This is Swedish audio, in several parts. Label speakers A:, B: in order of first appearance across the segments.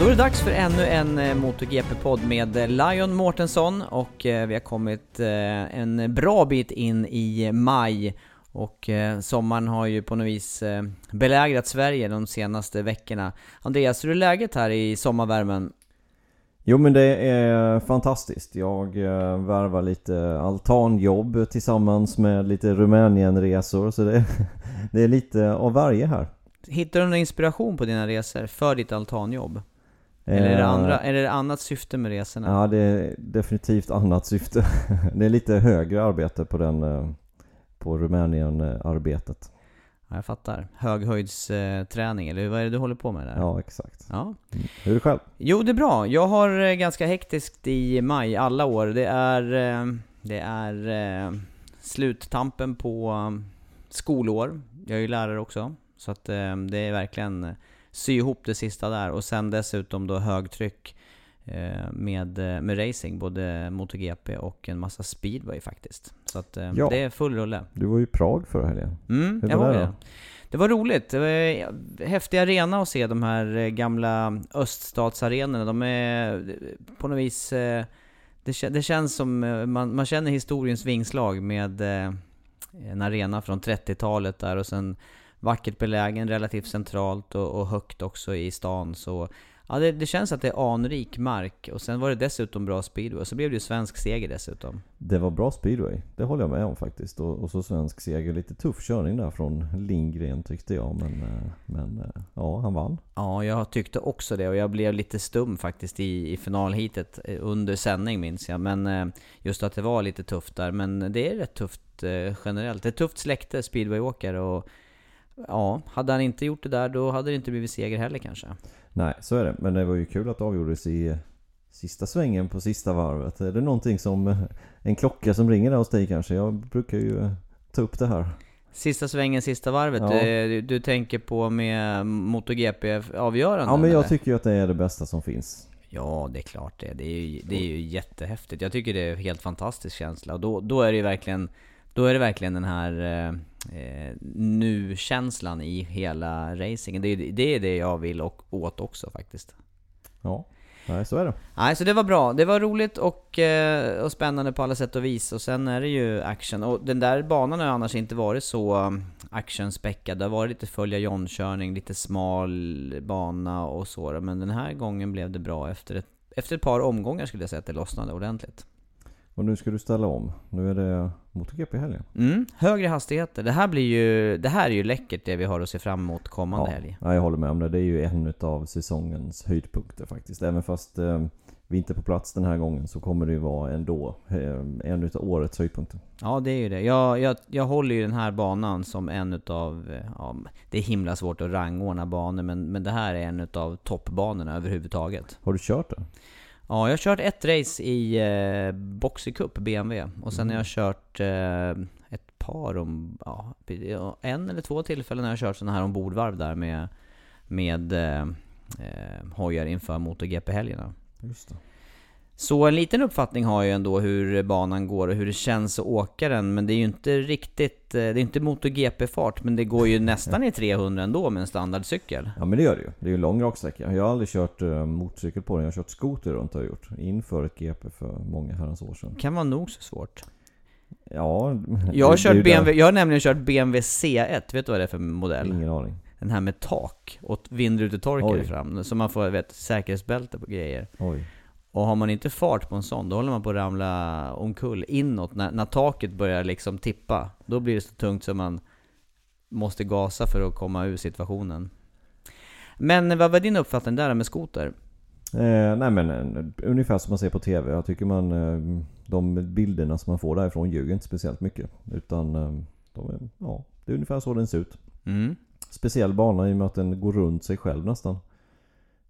A: Då är det dags för ännu en eh, MotoGP-podd med eh, Lion Mårtensson och eh, vi har kommit en bra bit in i maj och sommaren har ju på något vis belägrat Sverige de senaste veckorna. Andreas, hur är läget här i sommarvärmen?
B: Jo men det är fantastiskt. Jag värvar lite altanjobb tillsammans med lite Rumänienresor så det, det är lite av varje här.
A: Hittar du någon inspiration på dina resor för ditt altanjobb? Eller är det,
B: Eh,
A: andra, är det annat syfte med resorna?
B: Ja det är definitivt annat syfte. Det är lite högre arbete på den eh, på Rumänien-arbetet.
A: Ja, jag fattar. Höghöjdsträning, eller vad är det du håller på med där?
B: Ja exakt.
A: ja.
B: Hur är det själv?
A: Jo, det är bra. Jag har eh, ganska hektiskt i maj, alla år. Det är, det är sluttampen på skolår. Jag är ju lärare också. Så att det är verkligen sy ihop det sista där. Och sen dessutom då högtryck eh, med, eh, med racing. Både MotoGP och en massa speedway faktiskt. Så att eh,
B: Ja.
A: det är full rulle.
B: Du var ju i Prag förra helgen.
A: Mm,
B: Hur
A: jag
B: var det
A: det.
B: då?
A: Det var roligt. Det var häftig arena att se de här gamla öststatsarenorna. De är på något vis... Det, det känns som man, man känner historiens vingslag med en arena från 30-talet där och sen vackert belägen, relativt centralt och, och högt också i stan. Så ja, det, det känns att det är anrik mark. Och sen var det dessutom bra speedway. Så blev det ju svensk seger dessutom.
B: Det var bra speedway, det håller jag med om faktiskt. Och, och så svensk seger. Lite tuff körning där från Lindgren tyckte jag. Men, eh, men eh, ja, han vann.
A: Ja, jag tyckte också det och jag blev lite stum faktiskt i, i finalheatet eh, under sändning minns jag. Men just att det var lite tufft där. Men det är rätt tufft generellt. Det är ett tufft släkte speedwayåkare och ja, hade han inte gjort det där då hade det inte blivit seger heller kanske.
B: Nej, så är det. Men det var ju kul att det avgjordes i sista svängen på sista varvet. Är det någonting som... En klocka som ringer där hos dig kanske? Jag brukar ju eh, ta upp det här.
A: Sista svängen, sista varvet.
B: Ja.
A: Eh, Du, du tänker på med MotoGP-avgöranden?
B: Ja, men jag
A: eller?
B: tycker ju att det är det bästa som finns.
A: Ja, det är klart det. Det är ju, det är ju jättehäftigt. Jag tycker det är en helt fantastisk känsla. Och då, då är det ju verkligen, då är det verkligen den här eh, nu-känslan i hela racingen. Det är, det är det jag vill och, åt också faktiskt.
B: Ja, nej så är det.
A: Nej, så det var bra. Det var roligt och, eh, och spännande på alla sätt och vis. Och sen är det ju action. Och den där banan har annars inte varit så um, actionspäckad. Det har varit lite följa John-körning, lite smal bana och så. Men den här gången blev det bra efter ett, efter ett par omgångar skulle jag säga att det lossnade ordentligt.
B: Och nu ska du ställa om. Nu är det MotoGP i helgen.
A: Mm, högre hastigheter. Det här blir ju, det här är ju läckert det vi har att se fram emot kommande helg.
B: ja, jag håller med om det. Det är ju en av säsongens höjdpunkter faktiskt. Även fast eh, vi inte är på plats den här gången så kommer det ju vara ändå eh, en utav årets höjdpunkter.
A: Ja, det är ju det. Jag, jag, jag håller ju den här banan som en utav... eh, Ja, det är himla svårt att rangordna banor, men, men det här är en utav toppbanorna överhuvudtaget.
B: Har du kört den?
A: Ja, jag har kört ett race i eh, Boxy Cup BMW och sen har jag kört eh, ett par om, ja, en eller två tillfällen har jag kört sådana här ombordvarv där med, med eh, eh, hojar inför MotoGP-helgerna.
B: Just det.
A: Så en liten uppfattning har jag ändå hur banan går och hur det känns att åka den, men det är ju inte riktigt, eh, det är inte MotoGP-fart, men det går ju nästan i 300 ändå med en standardcykel.
B: Ja men det gör det ju. Det är ju en lång raksträcka. Jag har aldrig kört uh, motorcykel på den. Jag har kört skoter runt har jag gjort. Inför ett GP för många herrans år sedan.
A: Kan vara nog så svårt.
B: Ja,
A: Jag har, kört BMW, jag har nämligen kört BMW C1, vet du vad det är för modell?
B: Ingen aning.
A: Den här med tak och vindrutetorkare fram, så man får vet, säkerhetsbälte på grejer.
B: Oj.
A: Och har man inte fart på en sån, då håller man på att ramla omkull inåt. När, när taket börjar liksom tippa, då blir det så tungt så man måste gasa för att komma ur situationen. Men vad var din uppfattning där med skoter?
B: Eh, nej men eh, ungefär som man ser på TV. Jag tycker man, eh, de bilderna som man får därifrån ljuger inte speciellt mycket. Utan eh, de är, ja, det är ungefär så den ser ut.
A: Mm.
B: Speciell bana i och med att den går runt sig själv nästan.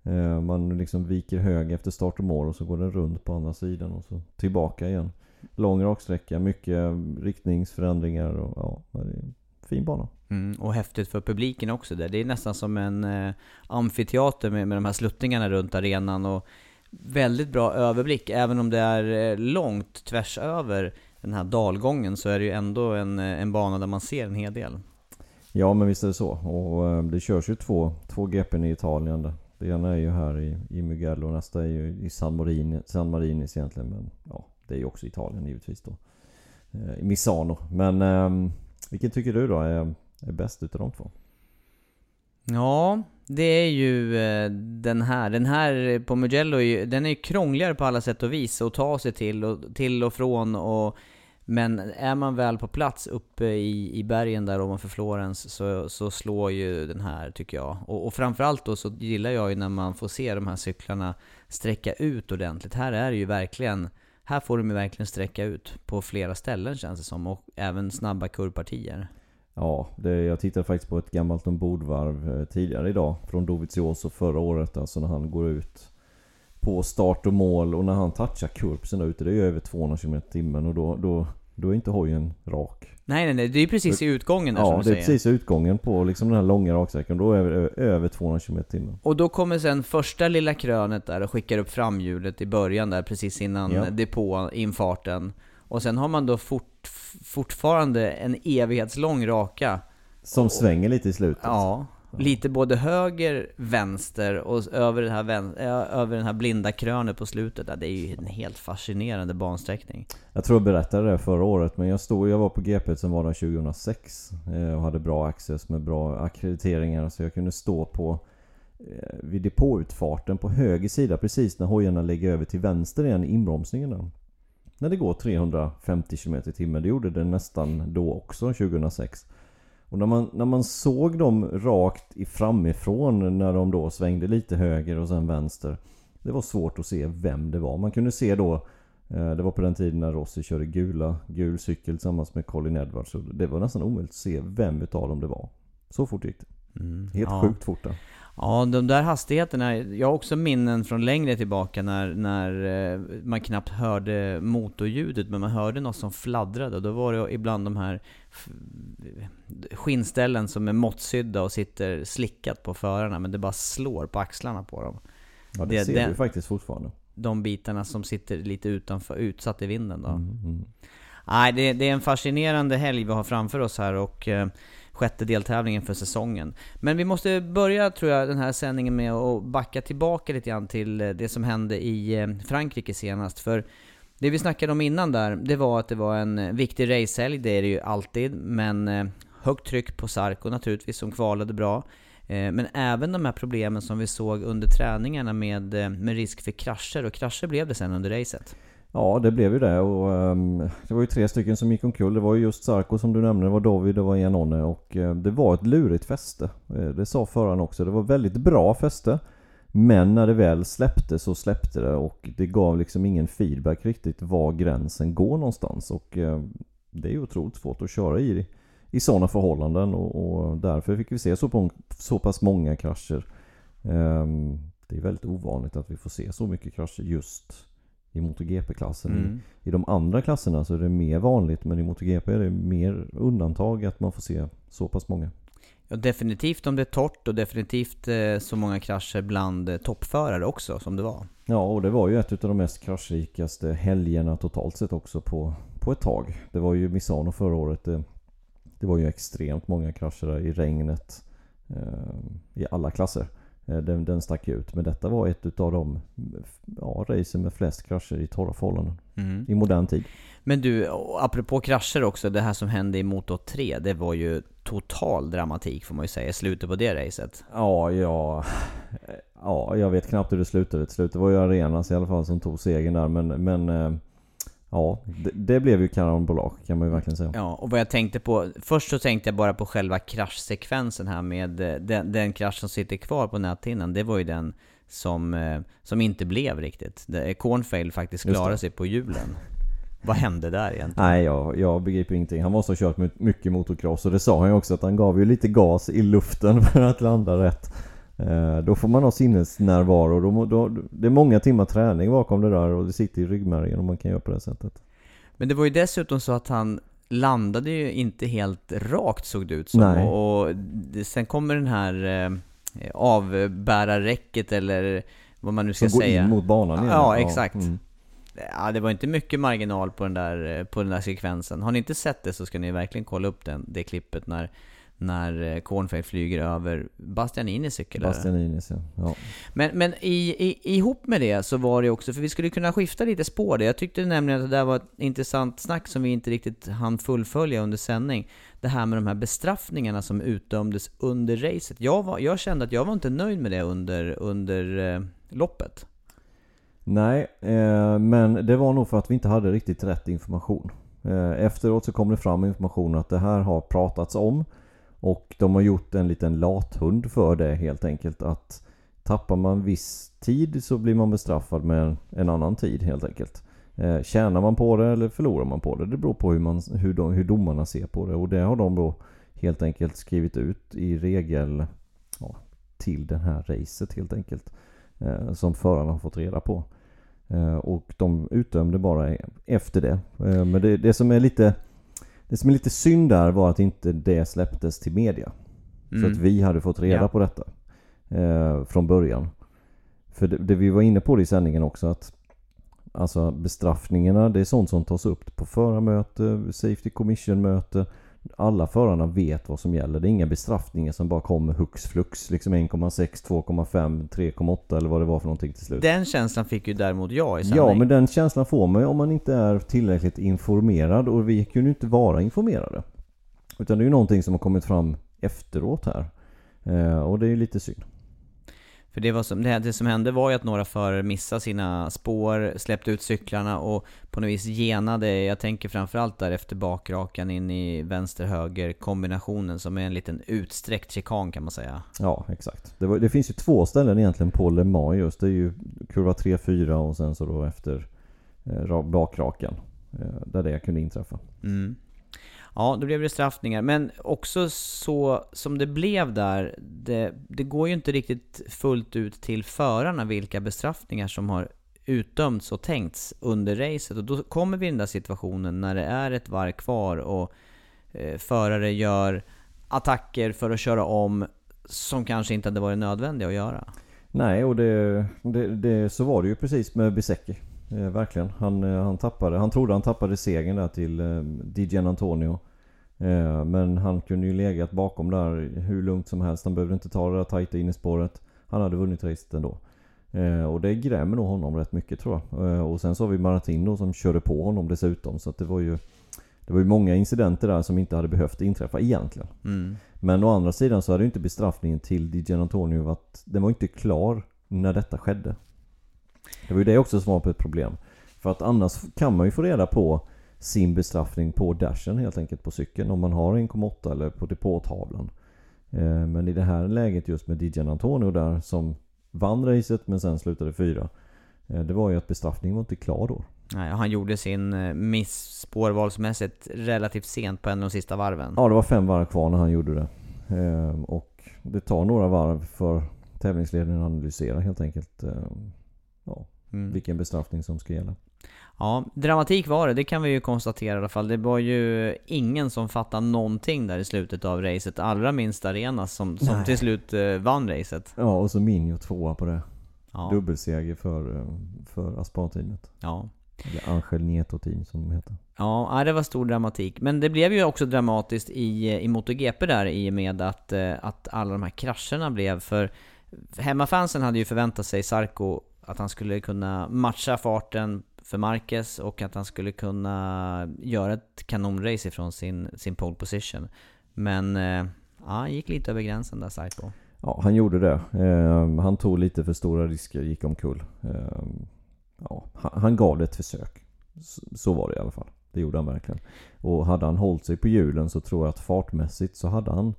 B: Eh, man liksom viker hög efter start och mål och så går den runt på andra sidan och så tillbaka igen. Lång raksträcka, mycket riktningsförändringar och ja, det är en fin bana.
A: Mm, och häftigt för publiken också där. Det är nästan som en eh, amfiteater med, med de här sluttningarna runt arenan och väldigt bra överblick. Även om det är eh, långt tvärs över den här dalgången så är det ju ändå en, eh, en bana där man ser en hel del.
B: Ja men visst är det så. Och det körs ju två, två GPn i Italien. där. Det ena är ju här i, i Mugello och nästa är ju i San, Marini, San Marinis egentligen. Men ja, det är ju också Italien givetvis då. Eh, I Misano. Men eh, vilken tycker du då är, är bäst utav de två?
A: Ja, det är ju eh, den här. Den här på Mugello, är ju, den är ju krångligare på alla sätt och vis att ta sig till och, till och från och men är man väl på plats uppe i, i bergen där ovanför Florens så, så slår ju den här tycker jag. Och, och framförallt då så gillar jag ju när man får se de här cyklarna sträcka ut ordentligt. Här är det ju verkligen, här får de ju verkligen sträcka ut på flera ställen känns det som. Och även snabba kurvpartier.
B: Ja, det, jag tittade faktiskt på ett gammalt ombordvarv eh, tidigare idag. Från Dovizioso förra året. Alltså när han går ut på start och mål och när han touchar kurpsen där ute. Det är ju över 200 km i timmen och då, då, då är inte hojen rak.
A: Nej nej nej, det är precis i utgången där
B: Ja,
A: som
B: det
A: du
B: är
A: säger.
B: precis utgången på liksom den här långa raksträckan. Då är det över 200 km i timmen.
A: Och då kommer sen första lilla krönet där och skickar upp framhjulet i början där precis innan
B: Ja.
A: depåinfarten. Och sen har man då fort, fortfarande en evighetslång raka.
B: Som svänger lite i slutet.
A: Ja, lite både höger, vänster och över, den här vän, över den här blinda krönet på slutet. Det är ju en helt fascinerande bansträckning.
B: Jag tror jag berättade det förra året men jag stod, jag var på GP som var 2006 eh, och hade bra access med bra akkrediteringar så jag kunde stå på eh, vid depåutfarten på höger sida precis när hojarna lägger över till vänster igen i inbromsningen där. När det går 350 km i timmen. Det gjorde det nästan då också 2006. Och när man, när man såg dem rakt framifrån när de då svängde lite höger och sen vänster. Det var svårt att se vem det var. Man kunde se då eh, det var på den tiden när Rossi körde gula, gul cykel tillsammans med Colin Edwards. Det var nästan omöjligt att se vem utav dem det var. Så fort gick det. Helt
A: Ja.
B: sjukt fort där.
A: Ja, de där hastigheterna, jag har också minnen från längre tillbaka när, när eh, man knappt hörde motorljudet men man hörde något som fladdrade och då var det ibland de här skinnställen som är måttsydda och sitter slickat på förarna men det bara slår på axlarna på dem.
B: Ja det,
A: Det-
B: ser
A: den-
B: du faktiskt fortfarande.
A: De bitarna som sitter lite utanför, utsatt i vinden då.
B: Mm, mm.
A: Nej, det, det är en fascinerande helg vi har framför oss här och eh, sjätte deltävlingen för säsongen. Men vi måste börja, tror jag, den här sändningen med att backa tillbaka lite grann till eh, det som hände i eh, Frankrike senast. För det vi snackade om innan där, det var att det var en eh, viktig racehelg, det är det ju alltid, men eh, högt tryck på Sarko naturligtvis, som kvalade bra. Eh, men även de här problemen som vi såg under träningarna med, med risk för krascher, och krascher blev det sen under racet.
B: Ja det blev ju det och um, det var ju tre stycken som gick omkull. Det var ju just Sarko som du nämnde, det var David det var Janone och uh, det var ett lurigt fäste. Det sa föraren också. Det var väldigt bra fäste. Men när det väl släppte så släppte det och det gav liksom ingen feedback riktigt var gränsen går någonstans. Och eh, det är ju otroligt svårt att köra i, i sådana förhållanden och, och därför fick vi se så, på, så pass många krascher. Ehm, det är väldigt ovanligt att vi får se så mycket krascher just i MotoGP-klassen.
A: Mm.
B: I, I de andra klasserna så är det mer vanligt men i MotoGP är det mer undantag att man får se så pass många.
A: Ja, definitivt om det är torrt och definitivt eh, så många krascher bland eh, toppförare också som det var.
B: Ja, och det var ju ett av de mest kraschrikaste helgerna totalt sett också på, på ett tag. Det var ju Misano förra året. Det, det var ju extremt många krascher där i regnet eh, i alla klasser. Eh, den, den stack ut. Men detta var ett utav de ja, racen med flest krascher i torra förhållanden i modern tid.
A: Men du, apropå krascher också, det här som hände i Moto 3, det var ju total dramatik får man ju säga i slutet på det racet.
B: Ja, ja, ja, jag vet knappt hur det slutade. Till slut det var ju Arenas i alla fall som tog segern där. Men, men eh, ja, det, det blev ju karambolage kan man ju verkligen säga.
A: Ja, och vad jag tänkte på, först så tänkte jag bara på själva kraschsekvensen här med eh, den, den krasch som sitter kvar på näthinnan, det var ju den som, eh, som inte blev riktigt. Cornfail faktiskt klarade sig på hjulen. Vad hände där egentligen?
B: Nej, jag, jag begriper ingenting. Han måste ha kört my- mycket motocross och det sa han ju också att han gav ju lite gas i luften för att landa rätt. Eh, då får man ha sinnesnärvaro. Då, då, det är många timmar träning bakom det där och det sitter i ryggmärgen om man kan göra på det sättet.
A: Men det var ju dessutom så att han landade ju inte helt rakt såg det ut som.
B: Nej.
A: Och, och sen kommer den här eh, avbärarräcket eller vad man nu ska
B: Som går
A: säga.
B: in mot banan igen.
A: Ja, exakt.
B: mm.
A: Ja, det var inte mycket marginal på den där, eh, på den där sekvensen. Har ni inte sett det så ska ni verkligen kolla upp den, det klippet när, när eh, Cornfeld flyger över Bastianinis cykel.
B: Bastianinis ja. ja.
A: Men, men i, i, ihop med det så var det också, för vi skulle kunna skifta lite spår där. Jag tyckte nämligen att det där var ett intressant snack som vi inte riktigt hann fullfölja under sändning. Det här med de här bestraffningarna som utdömdes under racet. Jag, var, jag kände att jag var inte nöjd med det under, under eh, loppet.
B: Nej, eh, men det var nog för att vi inte hade riktigt rätt information. Eh, efteråt så kom det fram information att det här har pratats om. Och de har gjort en liten lathund för det helt enkelt. Att tappar man viss tid så blir man bestraffad med en annan tid helt enkelt. Eh, tjänar man på det eller förlorar man på det? Det beror på hur, man, hur, de, hur domarna ser på det. Och det har de då helt enkelt skrivit ut i regel ja, till det här racet helt enkelt. Eh, som förarna har fått reda på. Eh, och de utdömde bara efter det. Eh, men det, det som är lite det som är lite synd där var att inte det släpptes till media. Så
A: Mm.
B: att vi hade fått reda
A: Ja.
B: på detta. Eh, från början. För det, det vi var inne på i sändningen också att Alltså bestraffningarna det är sånt som tas upp på förarmöte, Safety Commission-möte. Alla förarna vet vad som gäller. Det är inga bestraffningar som bara kommer hux flux. Liksom 1,6, 2,5, 3,8 eller vad det var för någonting till slut.
A: Den känslan fick ju däremot jag i sändning.
B: Ja, men den känslan får man ju om man inte är tillräckligt informerad och vi kunde ju inte vara informerade. Utan det är ju någonting som har kommit fram efteråt här. Eh, och det är ju lite synd.
A: För det, var som, det, det som hände var ju att några förare missade sina spår, släppte ut cyklarna och på något vis genade, jag tänker framförallt där efter bakrakan in i vänster-höger kombinationen som är en liten utsträckt chikan kan man säga.
B: Ja, exakt. Det, var, det finns ju två ställen egentligen på Le Mans just. Det är ju kurva 3-4 och sen så då efter eh, ra- bakrakan. Eh, där det kunde inträffa.
A: Mm. Ja, då blev det straffningar. Men också så som det blev där, det, det går ju inte riktigt fullt ut till förarna vilka bestraffningar som har utdömts och tänkts under racet. Och då kommer vi i den där situationen när det är ett varv kvar och eh, förare gör attacker för att köra om som kanske inte hade varit nödvändiga att göra.
B: Nej, och det, det, det, så var det ju precis med Bisecki. Eh, verkligen. Han, eh, han tappade, han trodde han tappade segern där till eh, Dijan Antonio. Eh, men han kunde ju legat bakom där hur lugnt som helst. Han behövde inte ta det där tajta in i spåret. Han hade vunnit racet ändå. Eh, och det grämer nog honom rätt mycket tror jag. Eh, och sen så har vi Martino som körde på honom dessutom. Så det var ju Det var ju många incidenter där som inte hade behövt inträffa egentligen.
A: Mm.
B: Men å andra sidan så hade ju inte bestraffningen till Dijan Antonio varit... Den var inte klar när detta skedde. Det var ju det också som var ett problem. För att annars kan man ju få reda på sin bestraffning på dashen helt enkelt på cykeln. Om man har 1,8 eller på depåtavlan. Eh, Men i det här läget just med Dijan Antonio där som vann racet men sen slutade fyra. eh, Det var ju att bestraffningen var inte klar då.
A: Nej, han gjorde sin eh, miss spårvalsmässigt relativt sent på en av de sista varven.
B: Ja, det var fem varv kvar när han gjorde det. Och det tar några varv för tävlingsledningen analysera helt enkelt ja,
A: Mm.
B: vilken bestraffning som ska gälla.
A: Ja, dramatik var det, det kan vi ju konstatera i alla fall. Det var ju ingen som fattade någonting där i slutet av racet. Allra minst Arenas som, som
B: Nej.
A: till slut eh, vann racet.
B: Ja, och så Minjo tvåa på det.
A: Ja,
B: Dubbelseger för, eh, för Aspar-teamet.
A: ja.
B: Eller Angel Nieto-team som de heter.
A: Ja, det var stor dramatik. Men det blev ju också dramatiskt i, i MotoGP där i och med att, eh, att alla de här krascherna blev. För hemmafansen hade ju förväntat sig Sarko att han skulle kunna matcha farten för Marquez och att han skulle kunna göra ett kanonrace ifrån sin, sin pole position. Men eh, ja, han gick lite över gränsen där Saito.
B: Ja, han gjorde det. Eh, han tog lite för stora risker, gick omkull. Eh, ja, han, han gav det ett försök. Så, så var det i alla fall. Det gjorde han verkligen. Och hade han hållit sig på hjulen så tror jag att fartmässigt så hade han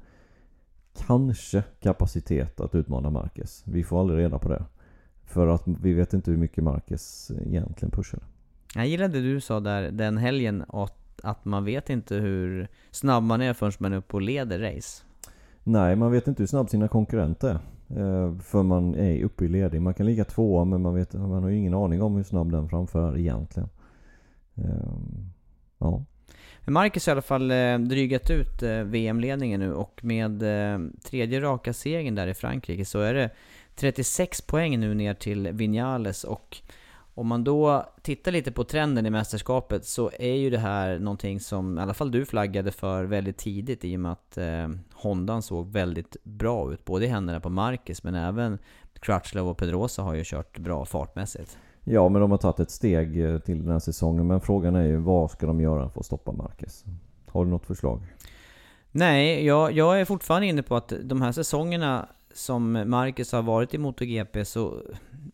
B: kanske kapacitet att utmana Marquez. Vi får aldrig reda på det. För att vi vet inte hur mycket Marquez egentligen pushade.
A: Jag gillade det du sa där den helgen, att, att man vet inte hur snabb man är förrän man är uppe och leder race.
B: Nej, man vet inte hur snabb sina konkurrenter är. Eh, för man är uppe i ledning. Man kan ligga tvåa men man, vet, man har ju ingen aning om hur snabb den framför är egentligen. Eh, ja.
A: Men Marcus har i alla fall eh, drygat ut VM-ledningen nu och med tredje raka segern där i Frankrike så är det 36 poäng nu ner till Vinales och om man då tittar lite på trenden i mästerskapet så är ju det här någonting som i alla fall du flaggade för väldigt tidigt i och med att eh, Hondan såg väldigt bra ut. Både i händerna på Marcus men även Crutchlow och Pedrosa har ju kört bra fartmässigt.
B: ja, men de har tagit ett steg eh, till den här säsongen. Men frågan är ju vad ska de göra för att stoppa Marquez? Har du något förslag?
A: Nej, jag, jag är fortfarande inne på att de här säsongerna som Marcus har varit i MotoGP så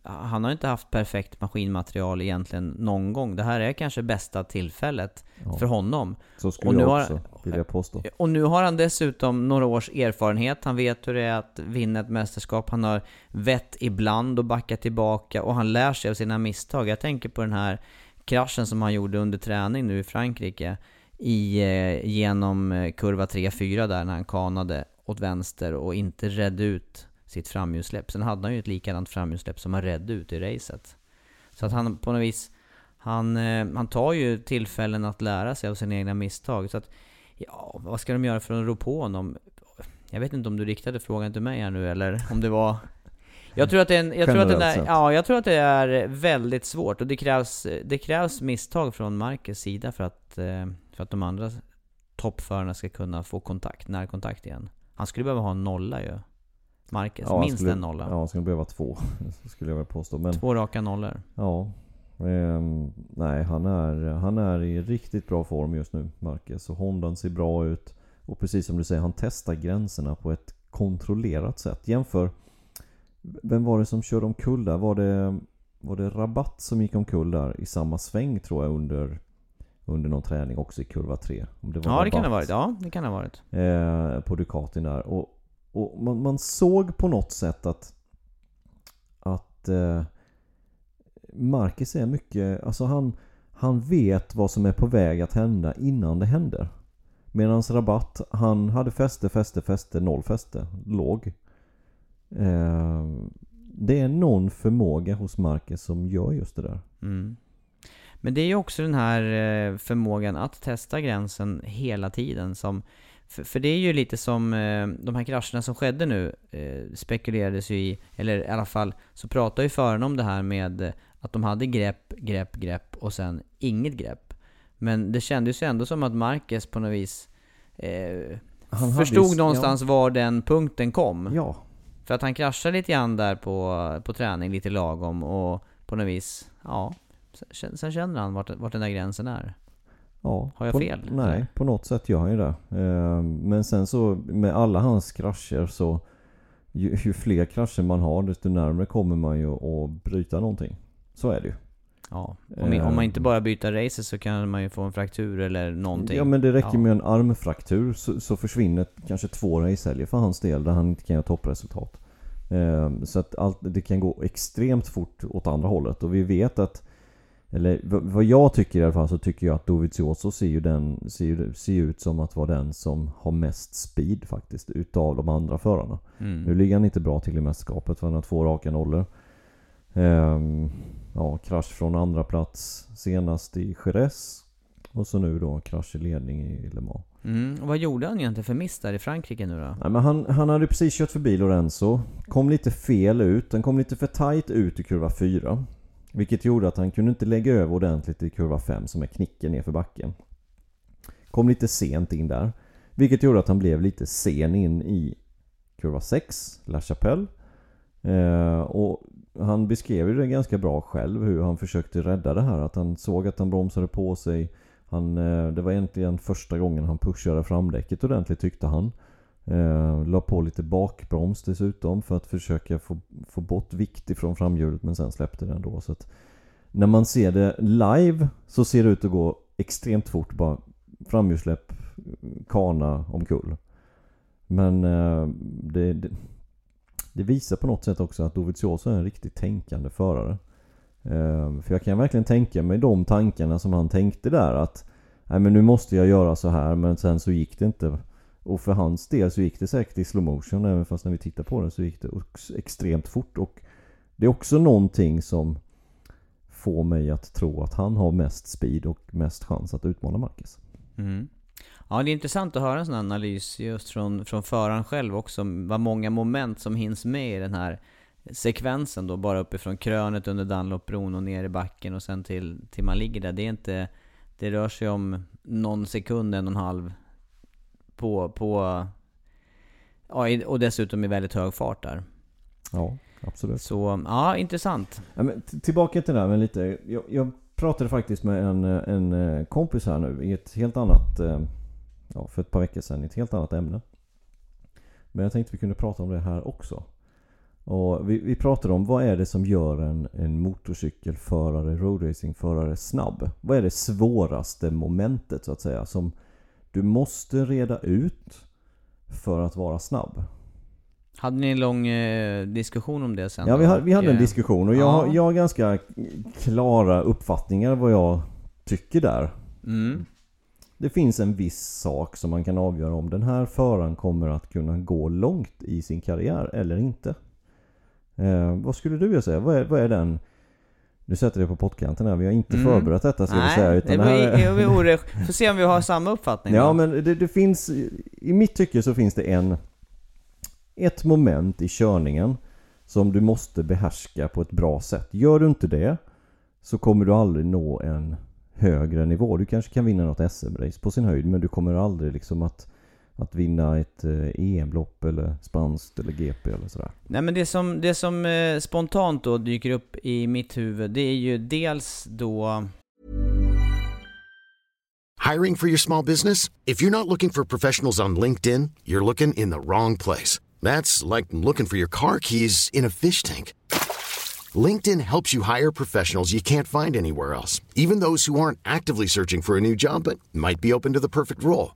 A: han har inte haft perfekt maskinmaterial egentligen någon gång. Det här är kanske bästa tillfället
B: Ja,
A: för honom.
B: så skulle
A: och nu
B: jag
A: har-
B: också vilja påstå.
A: Och nu har han dessutom några års erfarenhet. Han vet hur det är att vinna ett mästerskap. Han har vett ibland och backa tillbaka och han lär sig av sina misstag. Jag tänker på den här kraschen som han gjorde under träning nu i Frankrike i, eh, genom eh, kurva 3-4 där när han kanade åt vänster och inte redde ut sitt framhjulssläpp. Sen hade han ju ett likadant framhjulssläpp som han redde ut i racet. Så att han på något vis, han, eh, han tar ju tillfällen att lära sig av sina egna misstag. Så att, ja, vad ska de göra för att rå på honom? Jag vet inte om du riktade frågan till mig här nu eller om det var... Jag tror att det är, en, jag tror att
B: Generellt
A: är, ja, jag tror att det är väldigt svårt och det krävs, det krävs misstag från Marcus sida för att, eh, för att de andra toppförarna ska kunna få kontakt, närkontakt igen. Han skulle behöva ha en nolla ju. Marcus,
B: han
A: minst
B: skulle,
A: en nolla.
B: Ja, han skulle behöva två. skulle jag väl påstå. Men
A: Två raka nollor.
B: ja. ehm, nej, han är, han är i riktigt bra form just nu, Marquez. Och Hondan ser bra ut. Och precis som du säger, han testar gränserna på ett kontrollerat sätt. Jämför... Vem var det som körde omkull där? Var det, var det Rabatt som gick omkull där i samma sväng tror jag under, under någon träning också i kurva 3? Om det var
A: Ja, det kan det ha varit. Ja, det kan det ha varit.
B: eh, på Ducatin där. Och, och man, man såg på något sätt att att eh, Marcus är mycket, alltså han, han vet vad som är på väg att hända innan det händer. Medan Rabatt, han hade fäste, fäste, fäste, noll fäste, låg. Eh, det är någon förmåga hos Marcus som gör just det där.
A: Mm. Men det är ju också den här eh, förmågan att testa gränsen hela tiden som för, för det är ju lite som eh, de här krascherna som skedde nu eh, spekulerades ju i, eller i alla fall så pratade ju förarna om det här med eh, att de hade grepp, grepp, grepp och sen inget grepp. Men det kändes ju ändå som att Marquez på något vis förstod
B: ju-
A: någonstans var den punkten kom.
B: Ja,
A: För att han kraschade lite grann där på, på träning, lite lagom och på något vis, ja. Sen, sen känner han vart, vart den där gränsen är.
B: Ja,
A: Har jag
B: på,
A: fel?
B: Nej, på något sätt gör han ju det. Eh, Men sen så med alla hans krascher så ju, ju fler krascher man har desto närmare kommer man ju att bryta någonting. Så är det ju.
A: Ja. Om, om man inte bara byter racer så kan man ju få en fraktur eller någonting.
B: Ja men det räcker
A: Ja.
B: med en armfraktur så, så försvinner kanske två racehelger för hans del där han inte kan göra toppresultat. Eh, Så att allt, det kan gå extremt fort åt andra hållet och vi vet att eller vad jag tycker i alla fall så tycker jag att Dovizioso ser ju den, ser, ju, ser ut som att vara den som har mest speed faktiskt utav de andra förarna. Mm. Nu ligger han inte bra till i mästerskapet för han har två raka nollor. Ehm, ja, krasch från andra plats senast i Jerez. Och så nu då krasch i ledning i Le Mans.
A: Mm. Och vad gjorde han egentligen för miss där i Frankrike nu då?
B: Nej, men han, han hade precis kört förbi Lorenzo. Kom lite fel ut. Den kom lite för tight ut i kurva 4. Vilket gjorde att han kunde inte lägga över ordentligt i kurva 5 som är knicken nerför backen. Kom lite sent in där. Vilket gjorde att han blev lite sen in i kurva 6, La Chapelle. Eh, och han beskrev ju det ganska bra själv hur han försökte rädda det här. Att han såg att han bromsade på sig. Han, eh, det var egentligen första gången han pushade framdäcket ordentligt tyckte han. Eh, la på lite bakbroms dessutom för att försöka få, få bort vikt ifrån framhjulet men sen släppte den då. Så att när man ser det live så ser det ut att gå extremt fort. Bara framhjulssläpp, kana omkull. Men eh, det, det, det, visar på något sätt också att Dovizioso är en riktigt tänkande förare. Eh, för jag kan verkligen tänka mig de tankarna som han tänkte där att Nej men nu måste jag göra så här men sen så gick det inte. Och för hans del så gick det säkert i slow motion även fast när vi tittar på den så gick det extremt fort. Och det är också någonting som får mig att tro att han har mest speed och mest chans att utmana Marcus.
A: Mm. Ja, det är intressant att höra en sån analys just från, från föraren själv också. Vad många moment som hinns med i den här sekvensen då, bara uppifrån krönet under Dunlopbron och ner i backen och sen till, till man ligger där. Det är inte... Det rör sig om någon sekund, en och en halv på, på ja, och dessutom i väldigt hög fart där.
B: Ja, absolut.
A: Så, ja, intressant.
B: Ja, men tillbaka till det här med lite, jag, jag, pratade faktiskt med en, en eh, kompis här nu i ett helt annat, eh, ja för ett par veckor sedan, i ett helt annat ämne. Men jag tänkte vi kunde prata om det här också. Och vi, vi pratade om vad är det som gör en, en motorcykelförare, roadracingförare snabb? Vad är det svåraste momentet så att säga som du måste reda ut för att vara snabb.
A: Hade ni en lång eh, diskussion om det sen?
B: Ja, vi, hade, vi hade en diskussion och jag, ja. jag har ganska klara uppfattningar vad jag tycker där. Mm. Det finns en viss sak som man kan avgöra om den här föraren kommer att kunna gå långt i sin karriär eller inte. Eh, vad skulle du säga? Vad är, vad är den nu sätter det på pottkanten här, vi har inte mm. förberett detta ska
A: Nej,
B: vi säga.
A: Utan det här... vi ore... Får se om vi har samma uppfattning
B: Ja då. men det, det, finns, i mitt tycke så finns det en, ett moment i körningen som du måste behärska på ett bra sätt. Gör du inte det så kommer du aldrig nå en högre nivå. Du kanske kan vinna något SM-race på sin höjd men du kommer aldrig liksom att att vinna ett eh, EM-lopp eller spanskt eller GP eller sådär?
A: Nej men det som, det som eh, spontant då dyker upp i mitt huvud, det är ju dels då...
C: Hiring for your small business? If you're not looking for professionals on LinkedIn, you're looking in the wrong place. That's like looking for your car keys in a fish tank. LinkedIn helps you hire professionals you can't find anywhere else, even those who aren't actively searching for a new job but might be open to the perfect role.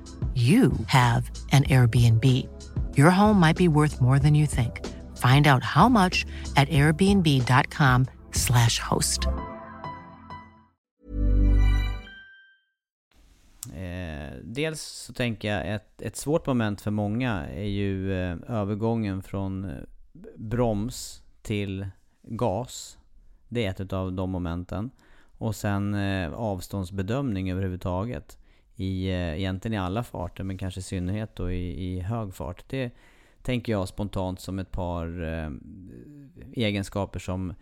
D: you have an Airbnb. Your home might be worth more than you think. Find out how much at airbnb.com slash host.
A: Eh, dels så tänker jag ett, ett svårt moment för många är ju eh, övergången från eh, broms till gas. Det är ett av de momenten. Och sen eh, avståndsbedömning överhuvudtaget. I, eh, egentligen i alla farter, men kanske i synnerhet då i, i hög fart. Det tänker jag spontant som ett par eh, egenskaper som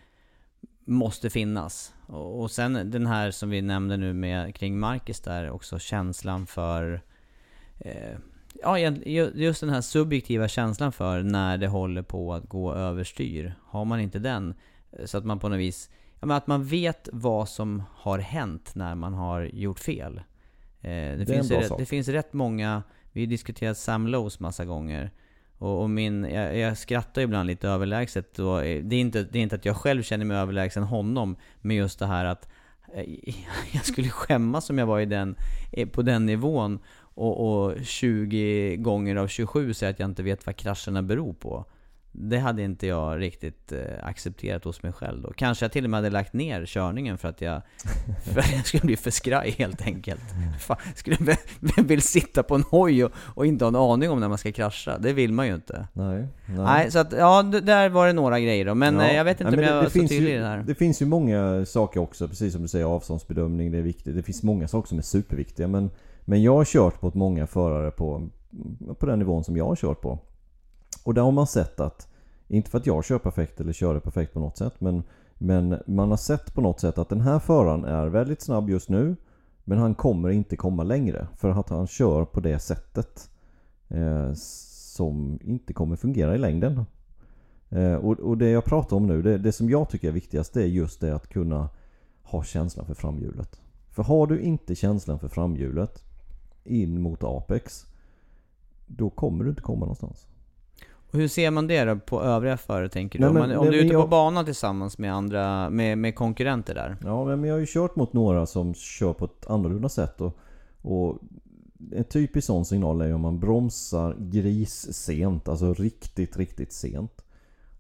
A: måste finnas. Och, och sen den här som vi nämnde nu med kring Marcus där, också känslan för eh, Ja, just den här subjektiva känslan för när det håller på att gå överstyr. Har man inte den, eh, så att man på något vis ja, men att man vet vad som har hänt när man har gjort fel. Eh, det, det, finns rätt, det finns rätt många, vi har diskuterat Sam Lowe's massa gånger. Och, och min, jag, jag, skrattar ibland lite överlägset. Och det, är inte, det är inte att jag själv känner mig överlägsen honom, men just det här att eh, jag skulle skämmas om jag var i den, eh, på den nivån och, och 20 gånger av 27 säger att jag inte vet vad krascherna beror på. Det hade inte jag riktigt eh, accepterat hos mig själv då. Kanske jag till och med hade lagt ner körningen för att jag, för att jag skulle bli för skraj helt enkelt. Fan, skulle, vem vill sitta på en hoj och, och, inte ha en aning om när man ska krascha? Det vill man ju inte.
B: Nej. Nej,
A: nej så att, ja, där var det några grejer då. Men ja. Eh, jag vet inte nej, om jag var så tydlig i det här.
B: Det finns ju många saker också, precis som du säger, avståndsbedömning, det är viktigt. Det finns många saker som är superviktiga. Men, men jag har kört mot många förare på, på den nivån som jag har kört på. Och där har man sett att, inte för att jag kör perfekt eller kör det perfekt på något sätt, men, men man har sett på något sätt att den här föraren är väldigt snabb just nu, men han kommer inte komma längre för att han kör på det sättet eh, som inte kommer fungera i längden. Eh, och, och, det jag pratar om nu, det, det som jag tycker är viktigast, det är just det att kunna ha känslan för framhjulet. För har du inte känslan för framhjulet in mot Apex, då kommer du inte komma någonstans.
A: Och hur ser man det då på övriga förare tänker du? Nej, men, om, man, om du är ute jag... på banan tillsammans med andra, med, med konkurrenter där?
B: Ja, men jag har ju kört mot några som kör på ett annorlunda sätt och, och en typisk sån signal är om man bromsar gris sent, alltså riktigt, riktigt sent.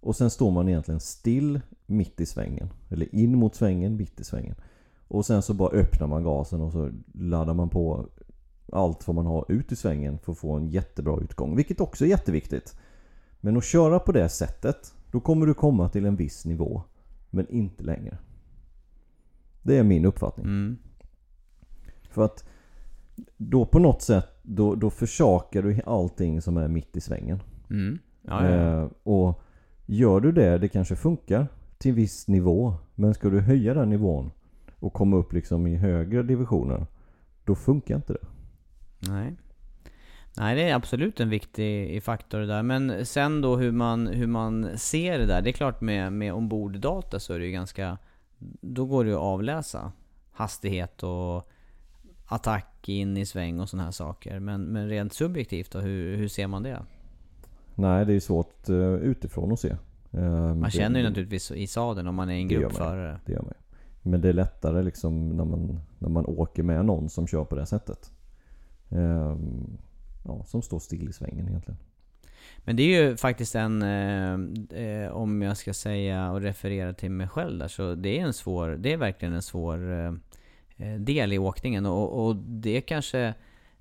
B: Och sen står man egentligen still mitt i svängen. Eller in mot svängen, mitt i svängen. Och sen så bara öppnar man gasen och så laddar man på allt vad man har ut i svängen för att få en jättebra utgång. Vilket också är jätteviktigt. Men att köra på det sättet, då kommer du komma till en viss nivå. Men inte längre. Det är min uppfattning. Mm. För att då på något sätt, då, då försakar du allting som är mitt i svängen.
A: Mm. Ja, ja, ja.
B: Eh, och gör du det, det kanske funkar till en viss nivå. Men ska du höja den nivån och komma upp liksom i högre divisioner, då funkar inte det.
A: Nej. Nej, det är absolut en viktig faktor där. Men sen då hur man, hur man ser det där. Det är klart med, med omborddata så är det ju ganska... Då går det ju att avläsa hastighet och attack in i sväng och sådana här saker. Men, men rent subjektivt då, hur, hur ser man det?
B: Nej, det är svårt uh, utifrån att se.
A: Uh, man känner ju naturligtvis i sadeln om man är en gruppförare.
B: Det gör man Men det är lättare liksom när man, när man åker med någon som kör på det sättet. Ja, som står still i svängen egentligen.
A: Men det är ju faktiskt en, eh, eh, om jag ska säga och referera till mig själv där, så det är en svår, det är verkligen en svår eh, eh del i åkningen. Och, och det är kanske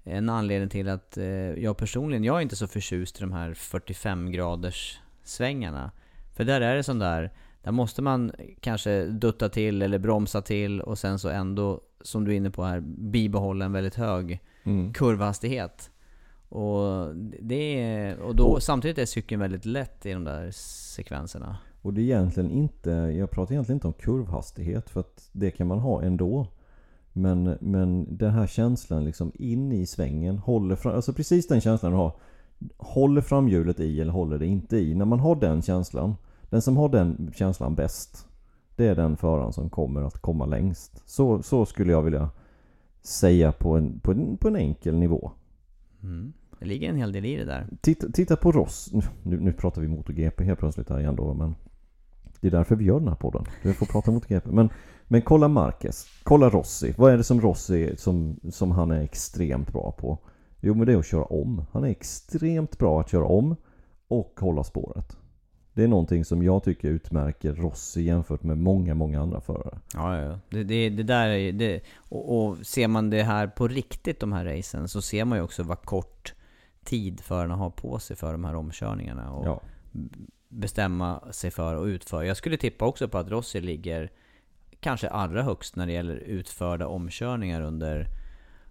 A: en anledning till att eh, jag personligen, jag är inte så förtjust i de här 45 graders svängarna. För där är det sån där, där måste man kanske dutta till eller bromsa till och sen så ändå, som du är inne på här, bibehålla en väldigt hög mm. kurvhastighet. Och, det är, och då, och, samtidigt är cykeln väldigt lätt i de där sekvenserna.
B: Och det är egentligen inte, jag pratar egentligen inte om kurvhastighet för att det kan man ha ändå. Men, men den här känslan liksom in i svängen, håller fram, alltså precis den känslan du har. Håller framhjulet i eller håller det inte i? När man har den känslan, den som har den känslan bäst, det är den föraren som kommer att komma längst. Så, så skulle jag vilja säga på en, på en, på en enkel nivå.
A: Mm. Det ligger en hel del i det där.
B: Titta, titta på Ross. Nu, nu pratar vi MotoGP helt plötsligt här igen då, men det är därför vi gör den här podden. Vi får prata MotoGP. Men, men kolla Marquez. Kolla Rossi. Vad är det som Rossi som, som han är extremt bra på? Jo, men det är att köra om. Han är extremt bra att köra om och hålla spåret. Det är någonting som jag tycker utmärker Rossi jämfört med många, många andra förare.
A: Ja, ja. Det, det, det där är det, och, och ser man det här på riktigt, de här racen, så ser man ju också vad kort tid förarna har på sig för de här omkörningarna. Och
B: Ja.
A: bestämma sig för att utföra. Jag skulle tippa också på att Rossi ligger kanske allra högst när det gäller utförda omkörningar under,